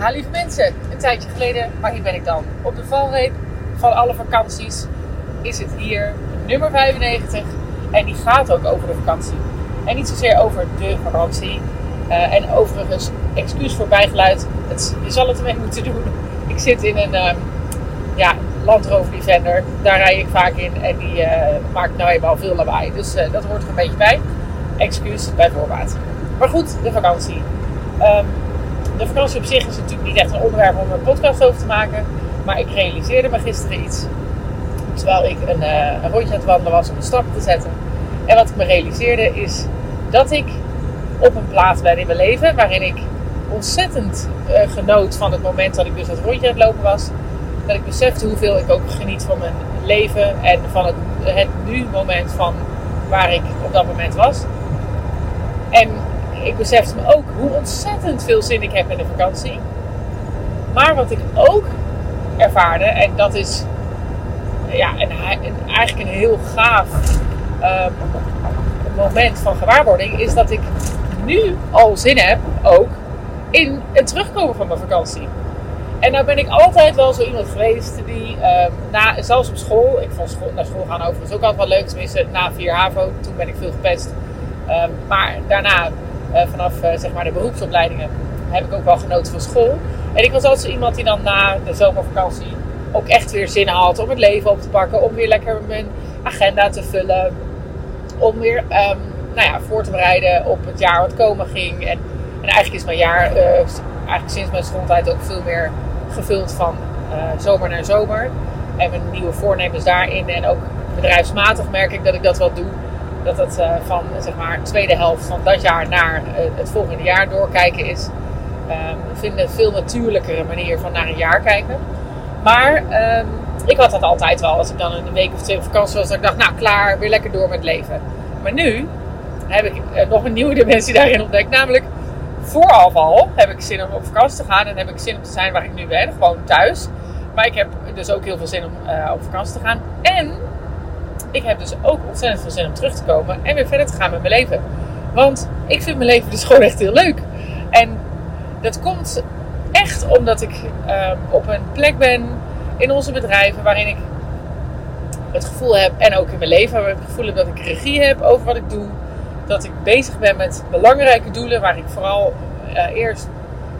Ha, lieve mensen, een tijdje geleden, maar hier ben ik dan. Op de valreep van alle vakanties is het hier nummer 95. En die gaat ook over de vakantie. En niet zozeer over de vakantie. Uh, en overigens, excuus voor bijgeluid. Het, je zal het ermee moeten doen. Ik zit in een um, ja, Land Rover Defender. Daar rij ik vaak in. En die uh, maakt nou eenmaal veel lawaai. Dus uh, dat hoort er een beetje bij. Excuus bij voorbaat. Maar goed, de vakantie. Um, de vakantie op zich is natuurlijk niet echt een onderwerp om een podcast over te maken. Maar ik realiseerde me gisteren iets. Terwijl ik een, uh, een rondje aan het wandelen was om een stap te zetten. En wat ik me realiseerde is dat ik op een plaats ben in mijn leven waarin ik ontzettend uh, genoot van het moment dat ik dus het rondje aan het lopen was. Dat ik besefte hoeveel ik ook geniet van mijn leven en van het, het nu moment van waar ik op dat moment was. En ik besefte me ook hoe ontzettend veel zin ik heb in de vakantie. Maar wat ik ook ervaarde, en dat is ja, een, eigenlijk een heel gaaf um, moment van gewaarwording, is dat ik nu al zin heb ook in het terugkomen van mijn vakantie. En nou ben ik altijd wel zo iemand geweest die, um, na, zelfs op school, ik vond school, naar school gaan overigens ook altijd wel leuk, tenminste na 4 HAVO, toen ben ik veel gepest. Um, maar daarna vanaf uh, zeg maar de beroepsopleidingen heb ik ook wel genoten van school. En ik was altijd zo iemand die dan na de zomervakantie ook echt weer zin had om het leven op te pakken. Om weer lekker mijn agenda te vullen. Om weer um, nou ja, voor te bereiden op het jaar wat komen ging. En, en eigenlijk is mijn jaar, uh, eigenlijk sinds mijn schooltijd ook veel meer gevuld van zomer naar zomer. En mijn nieuwe voornemens daarin. En ook bedrijfsmatig merk ik dat ik dat wel doe dat het uh, van zeg maar tweede helft van dat jaar naar uh, het volgende jaar doorkijken is. Um, ik vind het een veel natuurlijkere manier van naar een jaar kijken. Maar um, ik had dat altijd wel. Als ik dan een week of twee op vakantie was, dat ik dacht, nou klaar, weer lekker door met leven. Maar nu heb ik uh, nog een nieuwe dimensie daarin ontdekt. Namelijk, vooraf al heb ik zin om op vakantie te gaan en heb ik zin om te zijn waar ik nu ben, gewoon thuis. Maar ik heb dus ook heel veel zin om op vakantie te gaan. En ik heb dus ook ontzettend veel zin om terug te komen en weer verder te gaan met mijn leven. Want ik vind mijn leven dus gewoon echt heel leuk. En dat komt echt omdat ik um, op een plek ben in onze bedrijven waarin ik het gevoel heb, en ook in mijn leven, waar ik het gevoel heb dat ik regie heb over wat ik doe. Dat ik bezig ben met belangrijke doelen waar ik vooral uh, eerst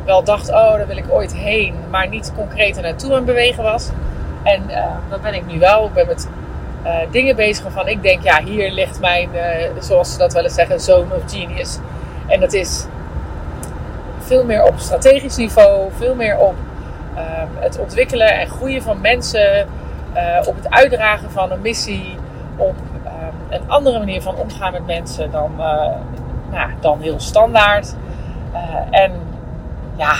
wel dacht, oh daar wil ik ooit heen, maar niet concreet naartoe aan bewegen was. En uh, dat ben ik nu wel. Ik ben met uh, dingen bezig waarvan ik denk, ja, hier ligt mijn, uh, zoals ze dat wel eens zeggen, zone of genius. En dat is veel meer op strategisch niveau, veel meer op uh, het ontwikkelen en groeien van mensen, uh, op het uitdragen van een missie, op een andere manier van omgaan met mensen dan, nou, dan heel standaard. en ja,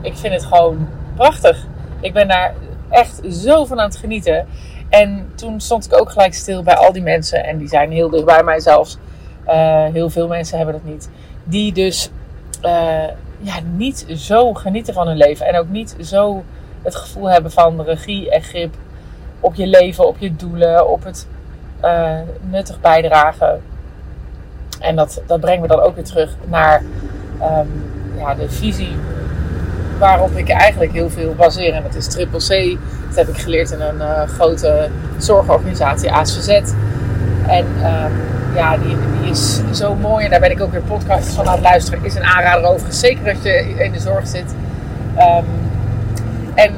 ik vind het gewoon prachtig. Ik ben daar echt zo van aan het genieten. En toen stond ik ook gelijk stil bij al die mensen. En die zijn heel dicht bij mij zelfs. Uh, heel veel mensen hebben dat niet. Die dus uh, ja, niet zo genieten van hun leven. En ook niet zo het gevoel hebben van regie en grip op je leven, op je doelen, op het uh, nuttig bijdragen. En dat, dat brengt me dan ook weer terug naar um, ja, de visie waarop ik eigenlijk heel veel baseer. En dat is Triple C. Dat heb ik geleerd in een uh, grote zorgorganisatie, ACZ. En um, ja, die, die is zo mooi. En daar ben ik ook weer podcasts van aan het luisteren. Is een aanrader overigens. Zeker als je in de zorg zit. Um, en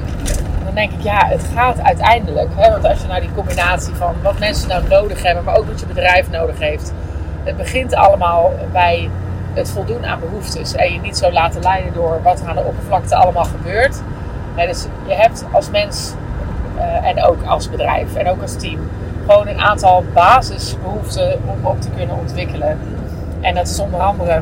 dan denk ik, ja, het gaat uiteindelijk. Hè, want als je naar die combinatie van wat mensen nou nodig hebben, maar ook wat je bedrijf nodig heeft. Het begint allemaal bij het voldoen aan behoeftes. En je niet zo laten leiden door wat er aan de oppervlakte allemaal gebeurt. Dus je hebt als mens uh, en ook als bedrijf en ook als team gewoon een aantal basisbehoeften om op te kunnen ontwikkelen. En dat is onder andere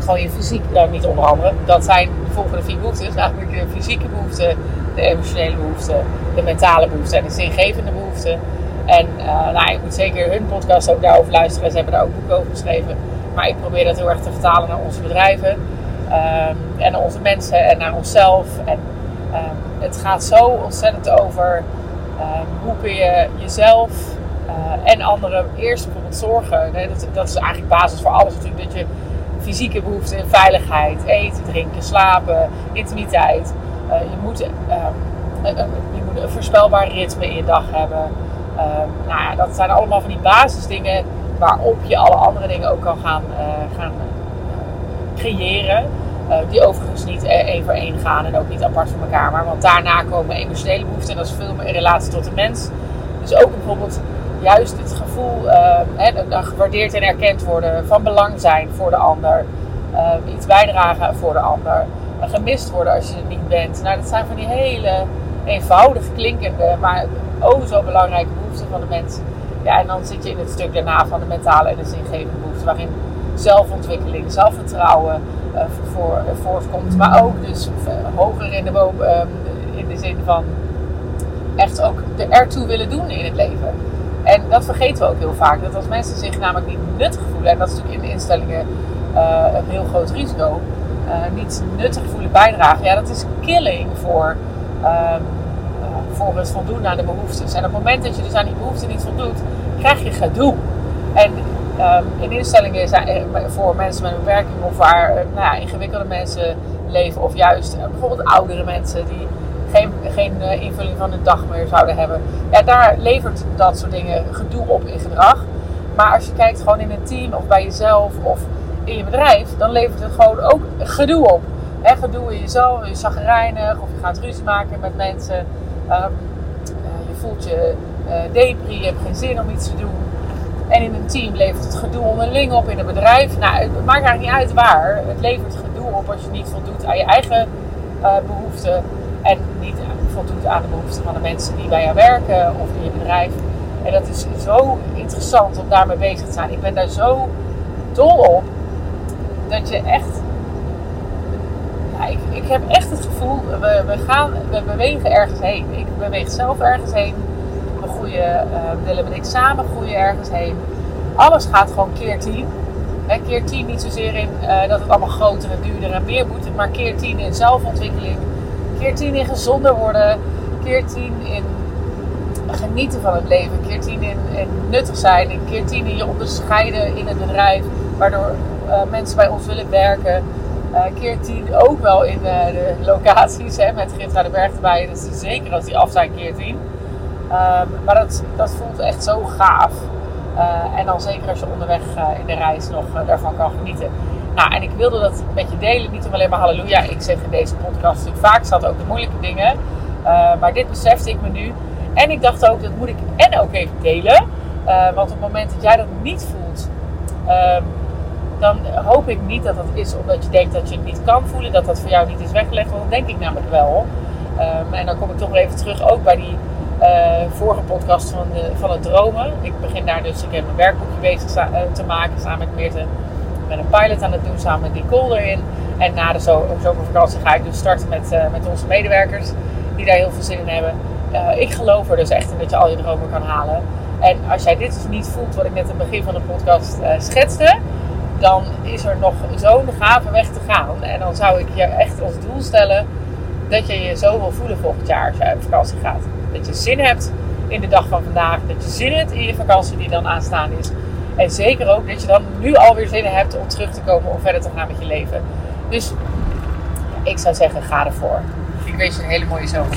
gewoon je fysiek, nou niet onder andere, dat zijn de volgende vier behoeftes, namelijk de fysieke behoeften, de emotionele behoeften, de mentale behoeften en de zingevende behoeften. En uh, nou, je moet zeker hun podcast ook daarover luisteren. Ze hebben daar ook boeken over geschreven. Maar ik probeer dat heel erg te vertalen naar onze bedrijven. Um, en onze mensen en naar onszelf. En um, het gaat zo ontzettend over um, hoe kun je jezelf uh, en anderen eerst bijvoorbeeld zorgen. Nee, dat, dat, is eigenlijk basis voor alles natuurlijk. Dat je fysieke behoeften, veiligheid, eten, drinken, slapen, intimiteit. Uh, je, moet, je moet een voorspelbaar ritme in je dag hebben. Ehm, nou ja, dat zijn allemaal van die basisdingen waarop je alle andere dingen ook kan gaan, uh, gaan creëren. die overigens niet één voor één gaan en ook niet apart van elkaar. Maar want daarna komen emotionele behoeften en dat is veel in relatie tot de mens. Dus ook bijvoorbeeld juist het gevoel uh, gewaardeerd en erkend worden, van belang zijn voor de ander, iets bijdragen voor de ander, gemist worden als je er niet bent. Nou, dat zijn van die hele eenvoudig klinkende, maar oh zo belangrijke behoeften van de mens. Ja, en dan zit je in het stuk daarna van de mentale en de zingevende behoeften, waarin zelfontwikkeling, zelfvertrouwen uh, voor, voortkomt, maar ook dus hoger in de ehm, in de zin van echt ook er ertoe willen doen in het leven. En dat vergeten we ook heel vaak. Dat als mensen zich namelijk niet nuttig voelen, en dat is natuurlijk in de instellingen een heel groot risico, niet nuttig voelen bijdragen, ja, dat is killing voor, um, het voldoen aan de behoeftes. En op het moment dat je dus aan die behoeften niet voldoet, krijg je gedoe. En um, in instellingen voor mensen met een beperking of waar nou ja, ingewikkelde mensen leven, of juist bijvoorbeeld oudere mensen die geen, geen eh, invulling van de dag meer zouden hebben. Daar levert dat soort dingen gedoe op in gedrag. Maar als je kijkt gewoon in een team of bij jezelf of in je bedrijf, dan levert het gewoon ook gedoe op. He, gedoe in jezelf, je zagrijnig of je gaat ruzie maken met mensen. Um, je voelt je uh, depri, je hebt geen zin om iets te doen. En in een team levert het gedoe onderling op in een bedrijf. Nou, het maakt eigenlijk niet uit waar. Het levert gedoe op als je niet voldoet aan je eigen uh, behoeften. En niet voldoet aan de behoeften van de mensen die bij jou werken of in je bedrijf. En dat is zo interessant om daarmee bezig te zijn. Ik ben daar zo dol op dat je echt. Ik, ik heb echt het gevoel, we, we, gaan, we bewegen ergens heen. Ik beweeg zelf ergens heen. We groeien, uh, Willem en samen groeien ergens heen. Alles gaat gewoon keer tien. Keer tien niet zozeer in uh, dat het allemaal groter en duurder en meer moet, maar keer tien in zelfontwikkeling keer tien in gezonder worden. Keer tien in genieten van het leven. Keer tien in, nuttig zijn. Keer tien in je onderscheiden in het bedrijf. Waardoor uh, mensen bij ons willen werken. Uh, keer tien ook wel in uh, de locaties. Hè, met Gritra de Berg erbij. Is zeker als die af zijn keer tien. Um, maar dat, dat voelt echt zo gaaf. en dan zeker als je onderweg in de reis nog daarvan kan genieten. Nou, en ik wilde dat met je delen. Niet om alleen maar halleluja. Ik zeg in deze podcast vaak zat ook de moeilijke dingen. Maar dit besefte ik me nu. En ik dacht ook, dat moet ik en ook even delen. Want op het moment dat jij dat niet voelt, um, dan hoop ik niet dat dat is omdat je denkt dat je het niet kan voelen. Dat dat voor jou niet is weggelegd. Want dat denk ik namelijk wel. Um, en dan kom ik toch even terug ook bij die uh, vorige podcast van, de, van het dromen. Ik begin daar dus, ik heb een werkboekje bezig te maken samen met Meerte met een pilot aan het doen samen met Nicole erin. En na de zomervakantie ga ik dus starten met, uh, met onze medewerkers die daar heel veel zin in hebben. Ik geloof er dus echt in dat je al je dromen kan halen. En als jij dit dus niet voelt, wat ik net in het begin van de podcast schetste, dan is er nog zo'n gave weg te gaan. En dan zou ik je echt als doel stellen dat je je zo wil voelen volgend jaar als je op vakantie gaat. Dat je zin hebt in de dag van vandaag. Dat je zin hebt in je vakantie die dan aanstaan is. En zeker ook dat je dan nu alweer zin hebt om terug te komen om verder te gaan met je leven. Dus ik zou zeggen, ga ervoor. Ik wens je een hele mooie zomer.